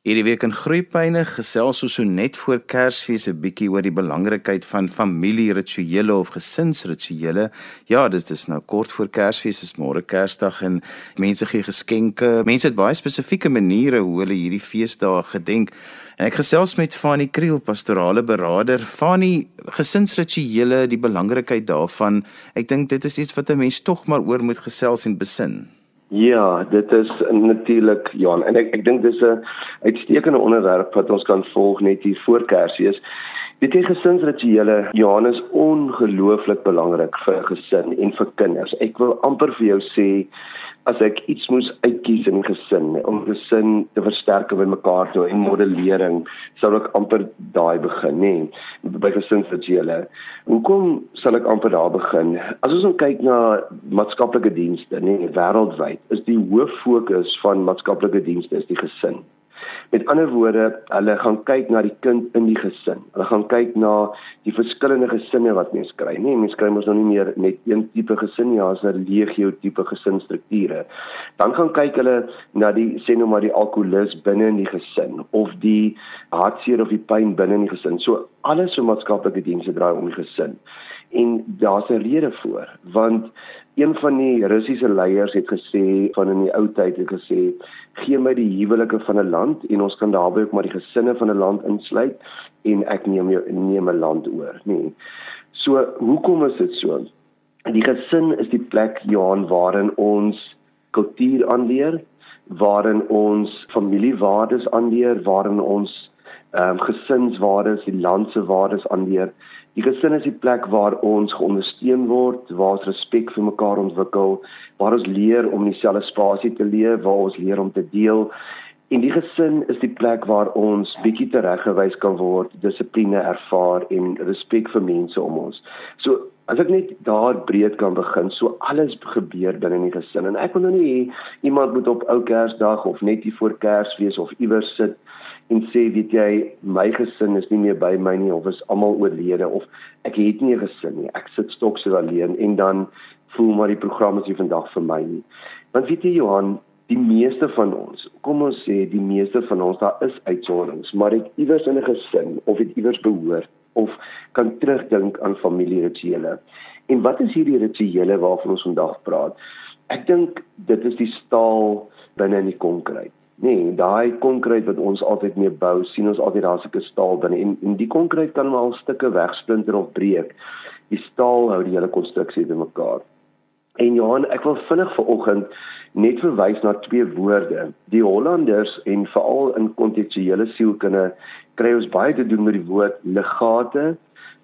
Hierdie week in Groepyne gesels ons so net voor Kersfees 'n bietjie oor die belangrikheid van familierituele of gesinsrituele. Ja, dit is nou kort voor Kersfees, is môre Kersdag en mense gee geskenke. Mense het baie spesifieke maniere hoe hulle hierdie feesdae gedenk. En ek gesels met Fanie Kriel, pastorale beraader. Fanie, gesinsrituele, die belangrikheid daarvan. Ek dink dit is iets wat 'n mens tog maar oor moet gesels en besin. Ja, dit is natuurlik Johan en ek ek dink dis 'n uitstekende onderwerp wat ons kan volg net hier voor Kersfees. Dit is gesinsrituele Johan is ongelooflik belangrik vir 'n gesin en vir kinders. Ek wil amper vir jou sê as ek iets moes uitkies in gesin om gesin te versterk by mekaar toe en modellering sou ek amper daai begin nê by gesinsrituele. Hoekom sal ek amper daar begin? As ons kyk na maatskaplike dienste nê wêreldwyd is die hoof fokus van maatskaplike dienste is die gesin Met ander woorde, hulle gaan kyk na die kind in die gesin. Hulle gaan kyk na die verskillende gesinne wat mens kry. Nee, mens kry mos nou nie meer net een tipe gesin nie, as 'n legio tipe gesinsstrukture. Dan gaan kyk hulle na die sê nou maar die alkoholus binne in die gesin of die hartseer of die pyn binne in die gesin. So alles so maatskaplike dienste draai om die gesin. En daar's 'n rede voor, want een van die Russiese leiers het gesê van in die ou tyd het gesê gee my die huwelike van 'n land en ons kan daarbey ook maar die gesinne van 'n land insluit en ek neem jou neem 'n land oor nê. So hoekom is dit so? Die gesin is die plek Johan waarin ons kultuur aanleer, waarin ons familiewaardes aanleer, waarin ons ehm um, gesinswaardes, die land se waardes aanleer. Die gesin is die plek waar ons geondersteun word, waar ons respek vir mekaar ontwikkel, waar ons leer om in dieselfde spasie te leef, waar ons leer om te deel. En die gesin is die plek waar ons bietjie tereggewys kan word, dissipline ervaar en respek vir mense om ons. So as ek net daar breed kan begin, so alles gebeur binne in die gesin en ek wil nou nie iemand moet op ou Kersdag of net hier voor Kersfees of iewers sit en sê weet jy my gesin is nie meer by my nie of is almal oorlede of ek het nie 'n gesin nie. Ek sit stokse alleen en dan voel maar die program is nie vandag vir my nie. Want weet jy Johan die meeste van ons kom ons sê die meeste van ons daar is uitsonderings maar ek iewers in 'n gesin of het iewers behoort of kan terugdink aan familierituele. En wat is hierdie rituele waarvan ons vandag praat? Ek dink dit is die staal binne in die konkreet Nee, daai konkreet wat ons altyd mee bou, sien ons altyd daar's 'n staal binne en en die konkreet kan wel stukke wegsplinter of breek. Die staal hou die hele konstruksie te mekaar. En Johan, ek wil vinnig vanoggend net verwys na twee woorde. Die Hollanders en veral in kontekstuele sielkunde kry ons baie te doen met die woord legate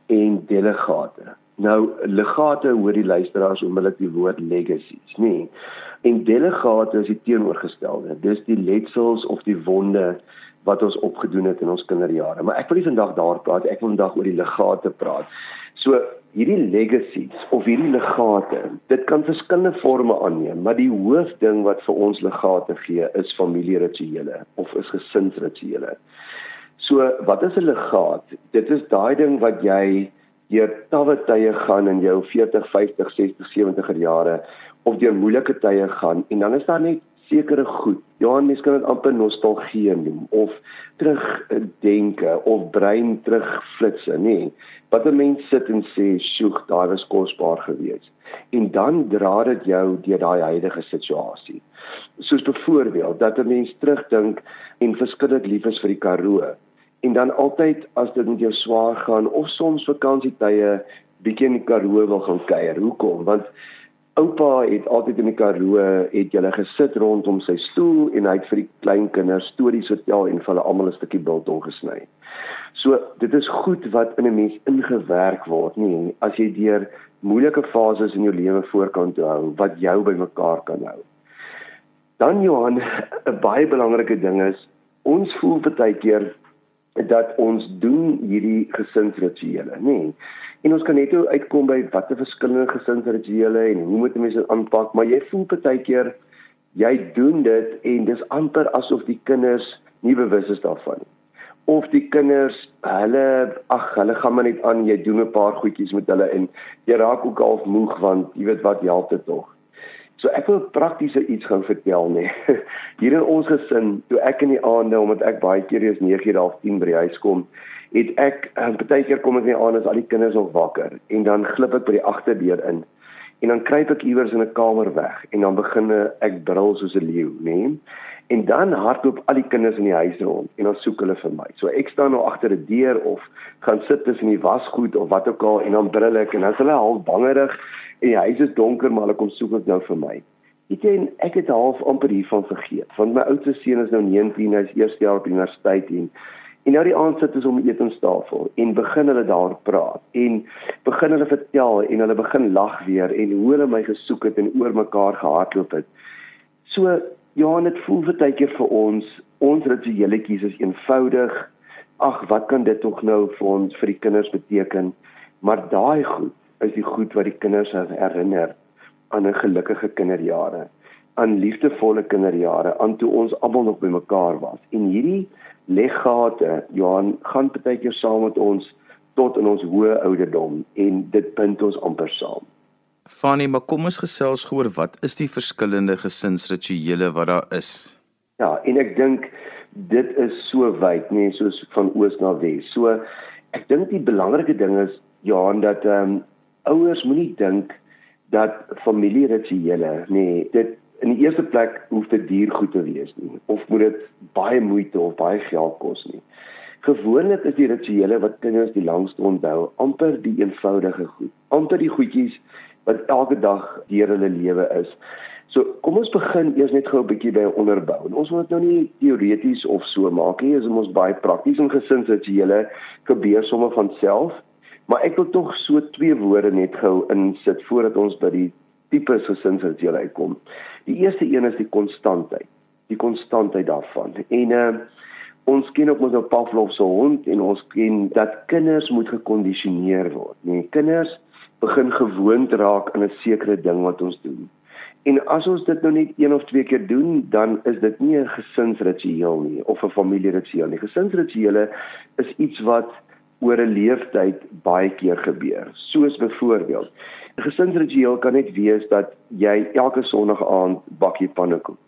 en delegate. Nou legate hoor die luisteraars onmiddellik die woord legacies, nê? Nee. En delegate is die teenoorgestelde. Dis die letsels of die wonde wat ons opgedoen het in ons kinderjare. Maar ek wil nie vandag daar praat, ek wil vandag oor die legate praat. So hierdie legacies of hierdie legate, dit kan verskillende forme aanneem, maar die hoofding wat vir ons legate gee is familierituele of is gesinsrituele. So wat is 'n legaat? Dit is daai ding wat jy deur tawwe tye gaan in jou 40, 50, 60, 70er jare of deur moeilike tye gaan en dan is daar net sekere goed. Ja, mens kan dit amper nostalgie noem of terugdenke of brein terugflitse, nê. Nee, wat 'n mens sit en sê, "Sjoeg, daai was kosbaar geweest." En dan dra dit jou deur daai huidige situasie. Soos byvoorbeeld dat 'n mens terugdink en verskillik lief is vir die Karoo en dan altyd as dit met jou swaar gaan of soms vakansietye bietjie in die Karoo wil gaan kuier. Hoekom? Want oupa het altyd in die Karoo het julle gesit rondom sy stoel en hy het vir die kleinkinders stories vertel en vir hulle almal 'n stukkie biltong gesny. So dit is goed wat in 'n mens ingewerk word, nie as jy deur moeilike fases in jou lewe voorkant hou wat jou bymekaar kan hou. Dan Johan, 'n baie belangrike ding is ons voel baie keer dat ons doen hierdie gesinsrituele, nê. Nee. En ons kan net uitkom by watter verskillende gesinsrituele en hoe moet mense dit aanpak, maar jy voel baie keer jy doen dit en dis amper asof die kinders nie bewus is daarvan nie. Of die kinders, hulle ag, hulle gaan maar net aan, jy doen 'n paar goedjies met hulle en jy raak ook half moeg want jy weet wat help dit tog. So ek wil praktiese iets gou vertel nê. Hier in ons gesin, toe ek in die aande omdat ek baie keer eers 9:00 of 10:00 by die huis kom, het ek um, baie keer kom ek in die aande as al die kinders nog wakker en dan glip ek by die agterdeur in. En dan kruip ek iewers in 'n kamer weg en dan begin ek brul soos 'n leeu, nê? En dan hardloop al die kinders in die huis rond en dan soek hulle vir my. So ek staan nou agter 'n deur of gaan sit tussen die wasgoed of wat ook al en dan brul ek en dan is hulle half bangerig en die huis is donker maar hulle kom soek ek nou vir my. Ek sien ek het half amper hiervan vergeet want my oudste seun is nou 19 hy's eerste jaar op universiteit en en nou die aand sit ons om etenstafel en begin hulle daar praat en begin hulle vertel en hulle begin lag weer en hoe hulle my gesoek het en oor mekaar gehardloop het. So ja, dit voel vir tydjie vir ons ons ritueletjies is eenvoudig. Ag, wat kan dit tog nou vir ons vir die kinders beteken? Maar daai goed is die goed wat die kinders herinner aan 'n gelukkige kinderjare, aan liefdevolle kinderjare, aan toe ons almal nog bymekaar was. En hierdie leggate, Johan, gaan baie keer saam met ons tot in ons hoë ouderdom en dit bind ons amper saam. Fanny, maar kom ons gesels gehoor wat is die verskillende gesinsrituele wat daar is? Ja, en ek dink dit is so wyd, nee, soos van oos na wes. So ek dink die belangrike ding is Johan dat ehm um, ouers moenie dink dat familierituele nee dit in die eerste plek hoef dit duur goed te wees nie of moet dit baie moeite of baie geld kos nie. Gewoonlik is die rituele wat kinders die langste onthou amper die eenvoudige goed amper die goedjies wat elke dag deur hulle lewe is. So kom ons begin eers net gou 'n bietjie by onderbou. En ons wil dit nou nie teoreties of so maak nie is ons baie prakties en gesinsrituele gebeur sommer van self Maar ek wil tog so twee woorde net gou insit voordat ons by die tipe gesinsrituele uitkom. Die eerste een is die konstantheid. Die konstantheid daarvan. En uh ons ken ook mos nou Pavlov se hond en ons ken dat kinders moet gekondisioneer word. Nee, kinders begin gewoond raak aan 'n sekere ding wat ons doen. En as ons dit nou net een of twee keer doen, dan is dit nie 'n gesinsritueel nie of 'n familieritueel nie. Gesinsrituele is iets wat oor 'n leeftyd baie keer gebeur. Soos byvoorbeeld, 'n gesinsritueel kan net wees dat jy elke Sondag aand bakkie pannekoek.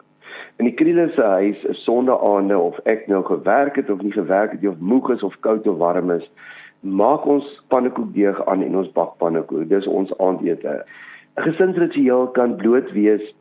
In die Kriele se huis is Sondaande of ek nou gewerk het of nie gewerk het of moeg is of koud of warm is, maak ons pannekoek deeg aan en ons bak pannekoek. Dis ons aandete. 'n Gesinsritueel kan bloot wees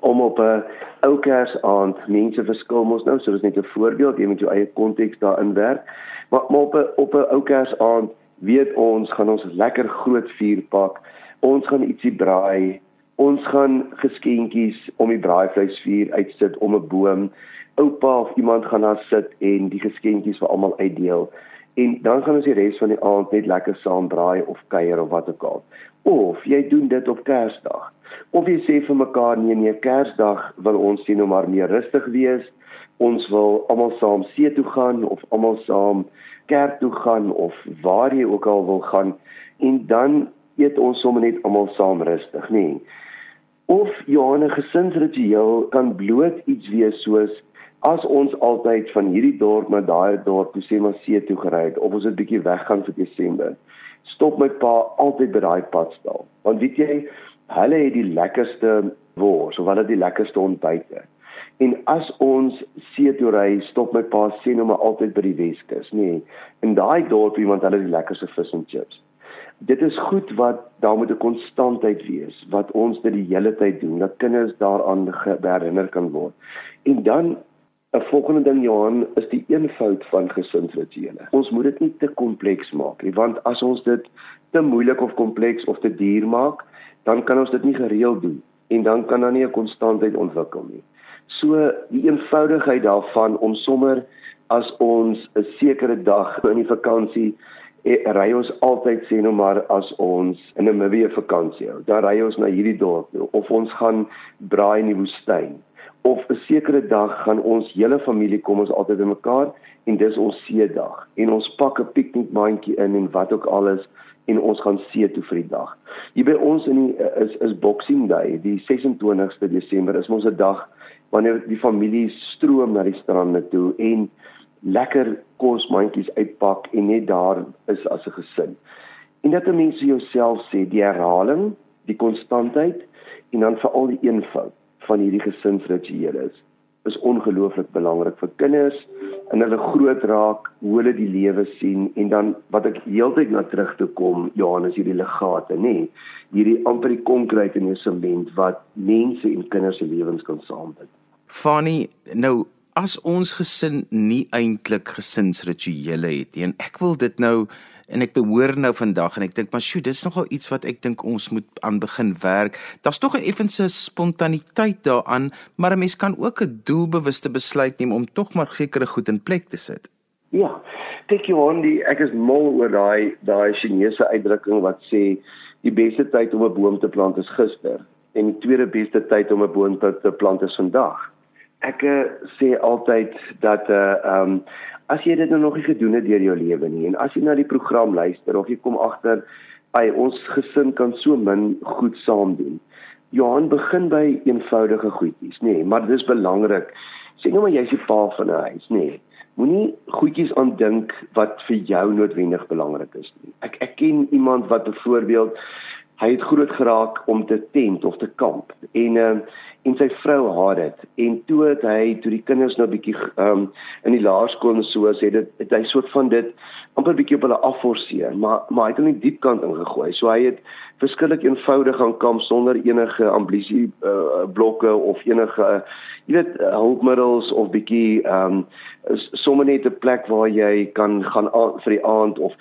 om op 'n ou Kersaand mense verskil mos nou, so dis net 'n voorbeeld, jy moet jou eie konteks daarin werk. Maar, maar op 'n op 'n ou Kersaand weet ons gaan ons lekker groot vuur pak. Ons gaan ietsie braai. Ons gaan geskenkies om die braaivleisvuur uitsit om 'n boom. Oupa of iemand gaan daar sit en die geskenkies vir almal uitdeel. En dan gaan ons die res van die aand net lekker saam braai of kuier of wat ook al. Of jy doen dit op Kersdag of jy sê vir mekaar nee nee Kersdag wil ons sien nou maar meer rustig wees. Ons wil almal saam see toe gaan of almal saam kerk toe gaan of waar jy ook al wil gaan en dan eet ons sommer net almal saam rustig, nê. Nee. Of Johanne gesinsritueel kan bloot iets wees soos as ons altyd van hierdie dorp na daai dorp toe sê maar see toe gery het of ons 'n bietjie weggaan vir Desember. Stop my pa altyd by daai padstal. Want weet jy, hulle het die lekkerste wors of hulle die lekkerste ontbyte. En as ons see toe ry, stop my pa sien hom altyd by die Weskus, nê. Nee, in daai dorp iemand hulle die lekkerste vis en chips. Dit is goed wat daar moet 'n konstantheid wees wat ons dit die hele tyd doen dat kinders daaraan herinner kan word. En dan 'n volgende ding Johan is die eenvoud van gesinsrituele. Ons moet dit nie te kompleks maak nie want as ons dit te moeilik of kompleks of te duur maak, dan kan ons dit nie gereeld doen en dan kan daar nie 'n konstantheid ontwikkel nie. So die eenvoudigheid daarvan om sommer as ons 'n sekere dag in die vakansie eh, ry ons altyd sê nou maar as ons in 'n Namibië vakansie hou, dan ry ons na hierdie dorp toe of ons gaan braai in die woestyn of 'n sekere dag gaan ons hele familie kom ons altyd bymekaar en dis ons see dag en ons pak 'n piknikmandjie in en wat ook al is en ons gaan see toe vir die dag. Hier by ons in die is is Boxing Day, die 26ste Desember is ons 'n dag wanneer die familie stroom na die strande toe en lekker kosmandjies uitpak en net daar is as 'n gesin. En dat mense jouself sê die herhaling, die konstantheid en dan veral die eenvoud van hierdie gesinsrituele is is ongelooflik belangrik vir kinders in hulle groot raak, hoe hulle die lewe sien en dan wat ek heeltyd na terug toe kom, Johannes hierdie legate, nê? Nee, hierdie amper die konkrete in die sement wat mense en kinders se lewens kan saambind. Fanny, nou as ons gesin nie eintlik gesinsrituele het nie en ek wil dit nou en ek behoor nou vandag en ek dink maar sjoe dis nogal iets wat ek dink ons moet aan begin werk. Daar's tog 'n effense spontaniteit daaraan, maar 'n mens kan ook 'n doelbewuste besluit neem om tog maar sekere goed in plek te sit. Ja. Kyk jy aan die ek is mal oor daai daai Chinese uitdrukking wat sê die beste tyd om 'n boom te plant is gister en die tweede beste tyd om 'n boom te plant is vandag. Ek uh, sê altyd dat 'n uh, eh, ehm um, as jy dit nou nog nie gedoen het deur jou lewe nie en as jy na die program luister of jy kom agter by ons gesin kan so min goed saam doen. Johan begin by eenvoudige goedjies, nê, nee, maar dit is belangrik. Sê nou maar jy's die pa van 'n huis, nê. Nee, Moenie goedjies aandink wat vir jou noodwendig belangrik is nie. Ek ek ken iemand wat byvoorbeeld hy het groot geraak om te tent of te kamp en uh, en sy vrou haat dit en toe het hy toe die kinders nou bietjie um, in die laerskool en so sê dit het hy soort van dit amper bietjie op hulle afforceer maar maar hy het hom nie diep kant ingegooi. So hy het verskillik eenvoudig gaan kamp sonder enige ambisie uh, blokke of enige jy weet hulpmiddels of bietjie um, sommer net 'n plek waar jy kan gaan vir die aand of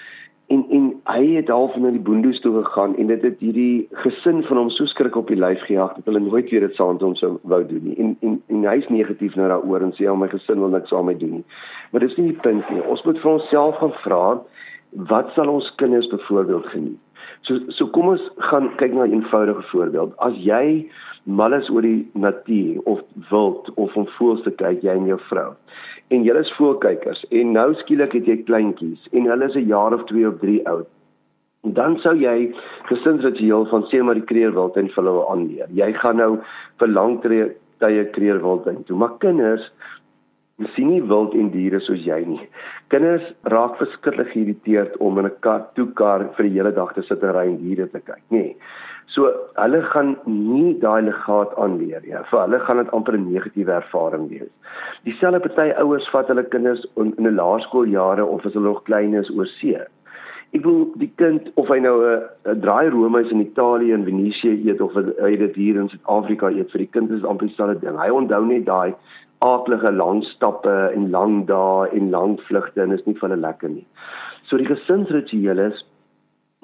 en en hy het half na die boondoes toe gegaan en dit het hierdie gesin van hom so skrik op die lyf gejaag dat hulle nooit weer dit saam met hom sou wou doen nie. En en en hy's negatief nou daaroor en sê al my gesin wil niks saam met doen nie. Maar dis nie die punt nie. Ons moet vir onsself gaan vra wat sal ons kinders byvoorbeeld geniet so so kom ons gaan kyk na 'n eenvoudige voorbeeld as jy mal is oor die natuur of wild of om voels te kyk jy en jou vrou en julle is voelkykers en nou skielik het jy kleintjies en hulle is 'n jaar of 2 of 3 oud. En dan sou jy gesinsritueel van sê maar die kreerwild en hulle wil aanleer. Jy gaan nou vir lang tye kreerwild in toe, maar kinders sien nie wild en diere soos jy nie. Kinders raak verskriklik geïrriteerd om in 'n kar toe kar vir die hele dag te sit en ry en diere te kyk, nê. So hulle gaan nie daai legaat aanleer nie. Ja. Vir hulle gaan dit amper 'n negatiewe ervaring wees. Dieselfde party ouers vat hulle kinders in, in 'n laerskooljare of as hulle nog klein is oor see. Ek wil die kind of hy nou 'n draai roomys in Italië en Venesië eet of hy dit hier in Suid-Afrika eet vir die kind is amper dieselfde ding. Hy onthou net daai aardige lang stappe en lang dae en lang vlugte en is nie vir hulle lekker nie. So die gesinsrituele is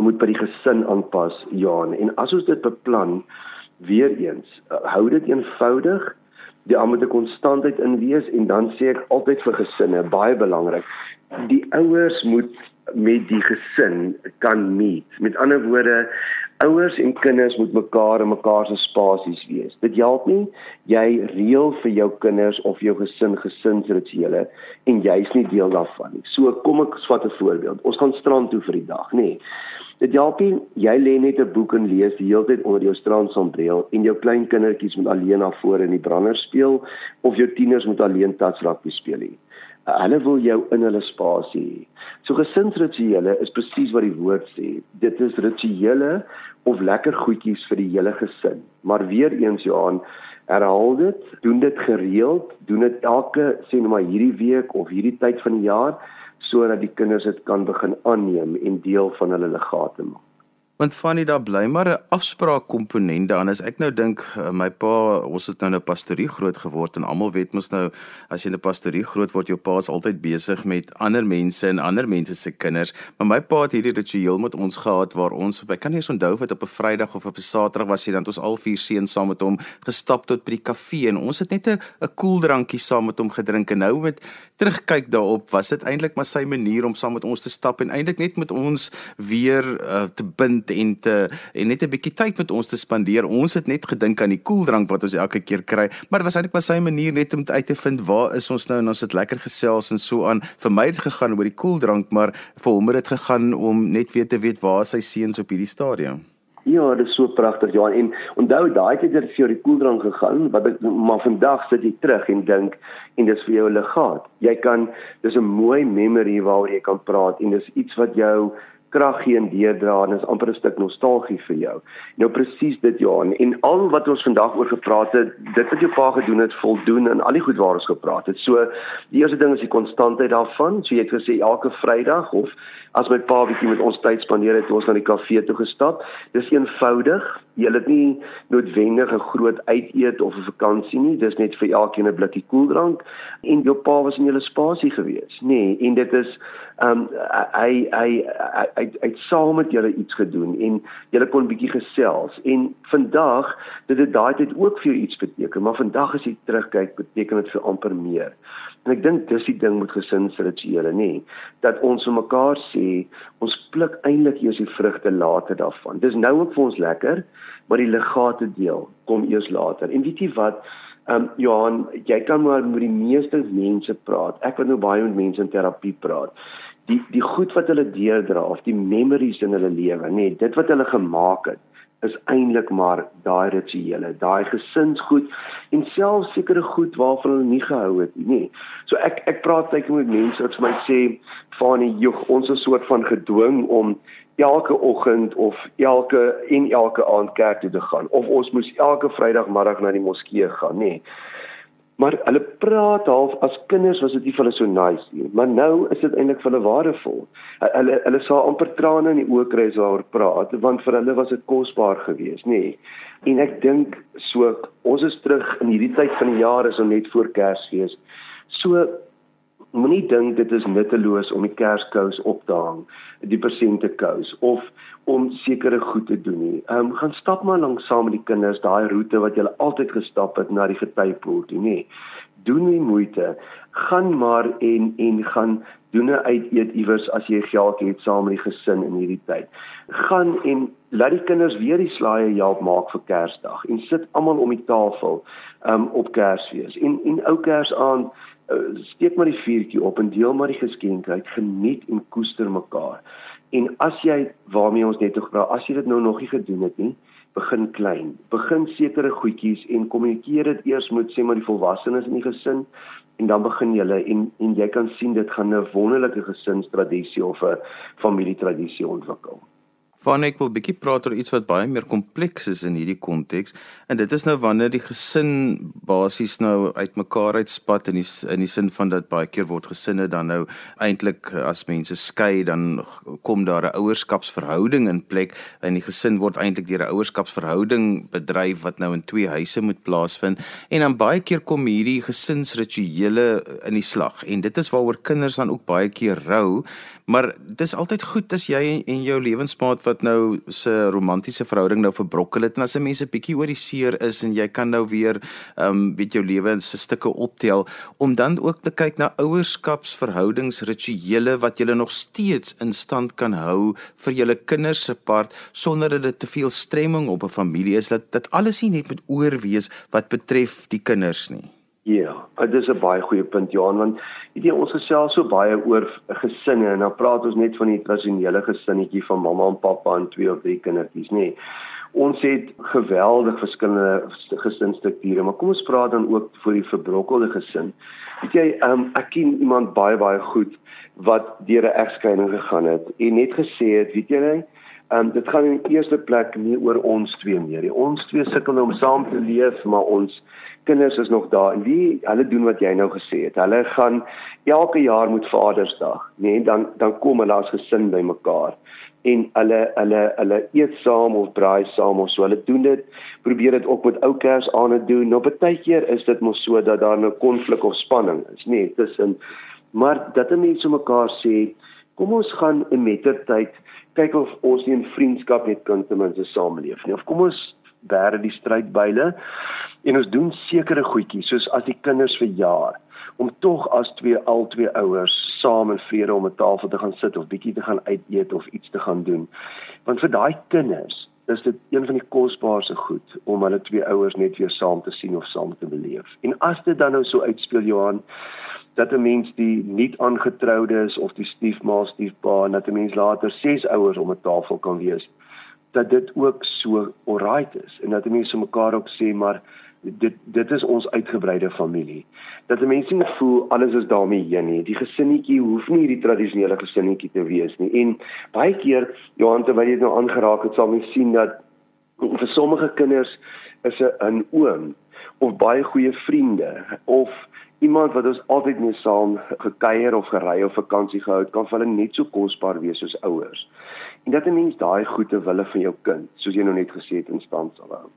moet by die gesin aanpas Johan en as ons dit beplan weer eens uh, hou dit eenvoudig. Die almal moet 'n konstantheid in wees en dan sê ek altyd vir gesinne baie belangrik die ouers moet met die gesin kan meet. Met ander woorde ouers en kinders moet mekaar in mekaar se spasies wees. Dit help nie jy reël vir jou kinders of jou gesin gesinsrituele en jy's nie deel daarvan nie. So kom ek vat 'n voorbeeld. Ons gaan strand toe vir die dag, nê. Dit help nie jy lê net 'n boek en lees die hele tyd onder jou strandsonbril en jou klein kindertjies moet alleen na vore in die brander speel of jou tieners moet alleen touchrappie speel nie. Hulle wil jou in hulle spasie hê. So gesinsrituele is presies wat die woord sê. Dit is rituele of lekker goedjies vir die hele gesin. Maar weer eens Johan, herhaal dit, doen dit gereeld, doen dit elke sê net maar hierdie week of hierdie tyd van die jaar sodat die kinders dit kan begin aanneem en deel van hulle legate maak want van die daar bly maar 'n afspraak komponent daarin as ek nou dink eh, my pa ons het nou 'n pastorie groot geword en almal weet mos nou as jy in 'n pastorie groot word jou pa is altyd besig met ander mense en ander mense se kinders. Maar my pa het hierdie ritueel met ons gehad waar ons ek kan nie eens onthou wat op 'n Vrydag of op 'n Saterdag was hy dan ons al vier seuns saam met hom gestap tot by die kafee en ons het net 'n 'n koeldrankie saam met hom gedrink en nou met terugkyk daarop was dit eintlik maar sy manier om saam met ons te stap en eintlik net met ons weer uh, te bind en te en net 'n bietjie tyd met ons te spandeer. Ons het net gedink aan die koeldrank wat ons elke keer kry, maar dit was eintlik maar sy manier net om uit te vind waar is ons nou en ons het lekker gesels en so aan. Vir my het gegaan oor die koeldrank, maar vir hom het dit gegaan om net weer te weet waar sy seuns op hierdie stadium. Ja, dit is so pragtig, Johan. En onthou daai tyd het vir jou die koeldrank gegaan, wat ek maar vandag sit jy terug en dink en dis vir jou 'n legaat. Jy kan dis 'n mooi memory waaroor jy kan praat en dis iets wat jou krag gee en deurdra en is amper 'n stuk nostalgie vir jou. Nou presies dit Johan en al wat ons vandag oor gepraat het, dit wat jou pa gedoen het, voldoen aan al die goed waar ons gepraat het. So die eerste ding is die konstantheid daarvan. So jy het gesê elke Vrydag of as my pa bietjie met ons tyd spandeer het, ons na die kafee toe gestap. Dis eenvoudig. Jy het nie noodwendig 'n groot uiteet of 'n vakansie nie. Dis net vir elkeen 'n blikkie koeldrank en jou pa was in julle spasie gewees, nê? Nee, en dit is ehm um, hy hy hy het saam met julle iets gedoen en julle kon bietjie gesels. En vandag dit het daai tyd ook vir jou iets beteken, maar vandag as jy terugkyk, beteken dit vir amper meer. En ek dink dis die ding met gesinsrituele, nê, dat ons vir mekaar sê ons pluk eintlik eers die vrugte later daarvan. Dis nou ook vir ons lekker, maar die legate deel kom eers later. En weet jy wat? Ehm um, Johan, jy kan maar met die meeste mense praat. Ek wat nou baie met mense in terapie praat. Die die goed wat hulle deurdra of die memories in hulle lewe, nê, dit wat hulle gemaak het is eintlik maar daai rituele, daai gesinsgoed en selfs sekere goed waarvan hulle nie gehou het nie. Nee. So ek ek praat tyd met mense wat vir my sê van die joeg ons is soort van gedwing om elke oggend of elke en elke aand kerk toe te gaan of ons moes elke Vrydagmiddag na die moskee gaan, nê. Nee. Maar hulle praat half as kinders was dit nie vir hulle so nice nie, maar nou is dit eintlik vir hulle waardevol. Hulle hulle sal amper trane in die oë kry as hulle praat, want vir hulle was dit kosbaar geweest, nê. Nee. En ek dink so ons is terug in hierdie tyd van die jaar is om net voor Kersfees. So moenie dink dit is nutteloos om die kerskous op te hang, die persente kous of om sekere goed te doen nie. Ehm um, gaan stap maar langs saam met die kinders daai roete wat jy altyd gestap het na die getypoort toe, nê. Doen nie moeite. Gaan maar en en gaan doen 'n uiteet iewers as jy geld het saam met die gesin in hierdie tyd. Gaan en laat die kinders weer die slaaie help maak vir Kersdag en sit almal om die tafel um, op Kersfees. En en ou Kersaand steek maar die vuurtjie op en deel maar die geskenke uit, geniet en koester mekaar. En as jy waarmee ons net gepraat, as jy dit nou nog nie gedoen het nie, begin klein. Begin sekere goedjies en kommunikeer dit eers met sê maar die volwassenes in die gesin en dan begin julle en en jy kan sien dit gaan 'n wonderlike gesinstradisie of 'n familietradisie ontwikkel. Van ek wil bietjie praat oor iets wat baie meer kompleks is in hierdie konteks en dit is nou wanneer die gesin basies nou uitmekaar uitspat in die in die sin van dat baie keer word gesinne dan nou eintlik as mense skei dan kom daar 'n ouerskapsverhouding in plek en die gesin word eintlik deur 'n ouerskapsverhouding bedryf wat nou in twee huise moet plaasvind. En dan baie keer kom hierdie gesinsrituele in die slag. En dit is waaroor kinders dan ook baie keer rou maar dis altyd goed as jy en jou lewensmaat wat nou se romantiese verhouding nou verbrokkel het en as 'n mens 'n bietjie oor die seer is en jy kan nou weer ehm um, weet jou lewe in se stukke optel om dan ook te kyk na ouerskapsverhoudingsrituele wat jy nog steeds in stand kan hou vir julle kinders se part sonder dat dit te veel stremming op 'n familie is dat dit alles nie net moet oorwees wat betref die kinders nie. Ja, dit is 'n baie goeie punt Johan want weet jy ons gesels so baie oor gesinne en dan praat ons net van die tradisionele gesinnetjie van mamma en pappa en twee of drie kindertjies, nê. Nee. Ons het geweldig verskillende gesinsstrukture, maar kom ons praat dan ook vir die verbrokkelde gesin. Weet jy, um, ek ken iemand baie baie goed wat deur 'n egskeiding gegaan het en net gesê het, weet jy net Ehm um, dit gaan in die eerste plek nie oor ons twee meer nie. Ons twee sukkel om saam te leef, maar ons kinders is nog daar. En wie hulle doen wat jy nou gesê het. Hulle gaan elke jaar met Vadersdag, nê, nee, dan dan kom hulle as gesin bymekaar en hulle hulle hulle eet saam of braai saam of so. Hulle doen dit, probeer dit ook met ou kers aan te doen. Nou baie keer is dit mos so dat daar 'n konflik of spanning is, nê, nee, tussen maar dat mense mekaar sê, kom ons gaan 'n mettertyd kyk of ons nie in vriendskap net kan ten minste saamleef nie. Of kom ons bære die strydbyle en ons doen sekere goedjies soos as die kinders verjaar om tog as twee al twee ouers saam in vrede om 'n tafel te gaan sit of bietjie te gaan uit eet of iets te gaan doen. Want vir daai kinders is dit een van die kosbaarste goed om hulle twee ouers net weer saam te sien of saam te beleef. En as dit dan nou so uitspeel Johan dat 'n mens die nie aangetroudes of die stiefma stiefpa en dat 'n mens later ses ouers om 'n tafel kan wees dat dit ook so alright is en dat mense mekaar ook sê maar dit dit is ons uitgebreide familie. Dat mense nie voel alles is daarmee heen nie. Die gesinnetjie hoef nie hierdie tradisionele gesinnetjie te wees nie. En baie keer Johan terwyl jy dit nou aangeraak het, sal mens sien dat vir sommige kinders is 'n oom of baie goeie vriende of iemand wat ons altyd mee saam gekuier of gery of vakansie gehou het, kan vir hulle net so kosbaar wees soos ouers. En dat 'n mens daai goeie wille van jou kind, soos jy nou net gesê het, in stand sal hou.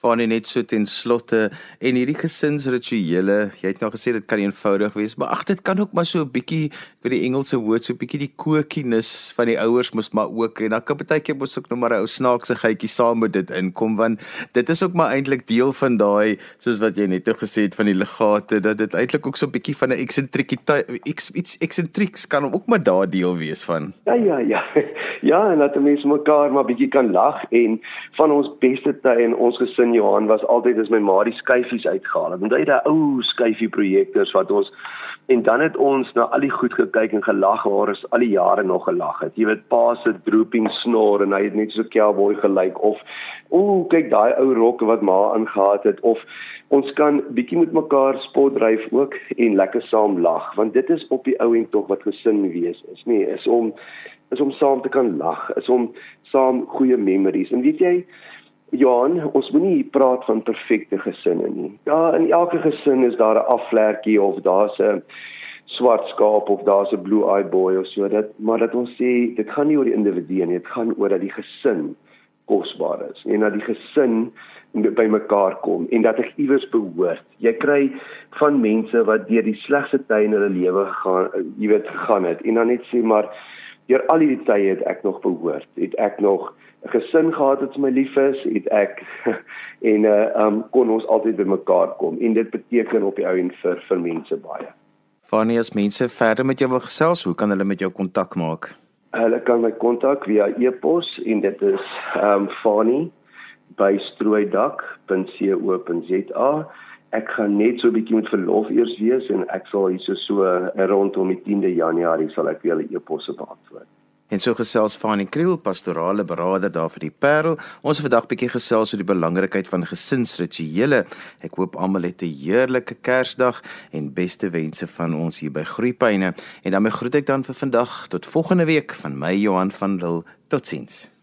Van net so ten slotte en hierdie gesinsrituele, jy het nou gesê dit kan eenvoudig wees, maar ag dit kan ook maar so 'n bietjie, ek weet die Engelse woord so 'n bietjie die kokiness van die ouers moet maar ook en dan kan partykeer mos ook nog maar 'n ou snaakse gietjie saam met dit inkom want dit is ook maar eintlik deel van daai soos wat jy net nou gesê het van die legate dat dit eintlik ook so 'n bietjie van 'n eksentrikiteit iets eksentriks kan ook maar daar deel wees van. Ja ja ja. Ja, en dat mense mekaar maar bietjie kan lag en van ons beste tye in ons gesin in Johan was altyd as my ma die skyfies uitgehaal het. Onthou jy daai ou skyfie projektors wat ons en dan het ons na al die goed gekyk en gelag waar ons al die jare nog gelag het. Jy weet pa se drooping snor en hy het net so cowboy gelyk of ooh kyk daai ou rokke wat ma aangetree het of ons kan bietjie met mekaar spot dryf ook en lekker saam lag want dit is op die ou en tog wat gesin wees is. Nee, is om is om saam te kan lag, is om saam goeie memories. En weet jy, Johan, ons moenie praat van perfekte gesinne nie. Ja, in elke gesin is daar 'n afvlekkie of daar's 'n swart skaap of daar's 'n blue eye boy of so dat maar dat ons sê dit gaan nie oor die individu nie, dit gaan oor dat die gesin kosbaar is en dat die gesin by mekaar kom en dat ek iewers behoort. Jy kry van mense wat deur die slegste tye in hulle lewe gegaan, jy weet, gegaan het en dan net sê maar deur al hierdie tye het ek nog behoort. Het ek nog 'n gesin gehad wat my lief is, het ek en uh um kon ons altyd by mekaar kom en dit beteken op die ou en vir vir mense baie. Fanny as mense verder met jou wil gesels, hoe kan hulle met jou kontak maak? Hulle kan my kontak via e-pos en dit is um fanny by strooidak.co.za. Ek gaan net so 'n bietjie met verlof eers wees en ek sal hier so rondom die 10de Januarie sal ek weer 'n e-posse beantwoord. En so gesels Fanie Kriel, pastorale beraader daar vir die Parel. Ons het vandag bietjie gesels oor die belangrikheid van gesinsrituele. Ek hoop almal het 'n heerlike Kersdag en beste wense van ons hier by Groepyne. En dan groet ek dan vir vandag tot volgende week van my Johan van Lille. Totsiens.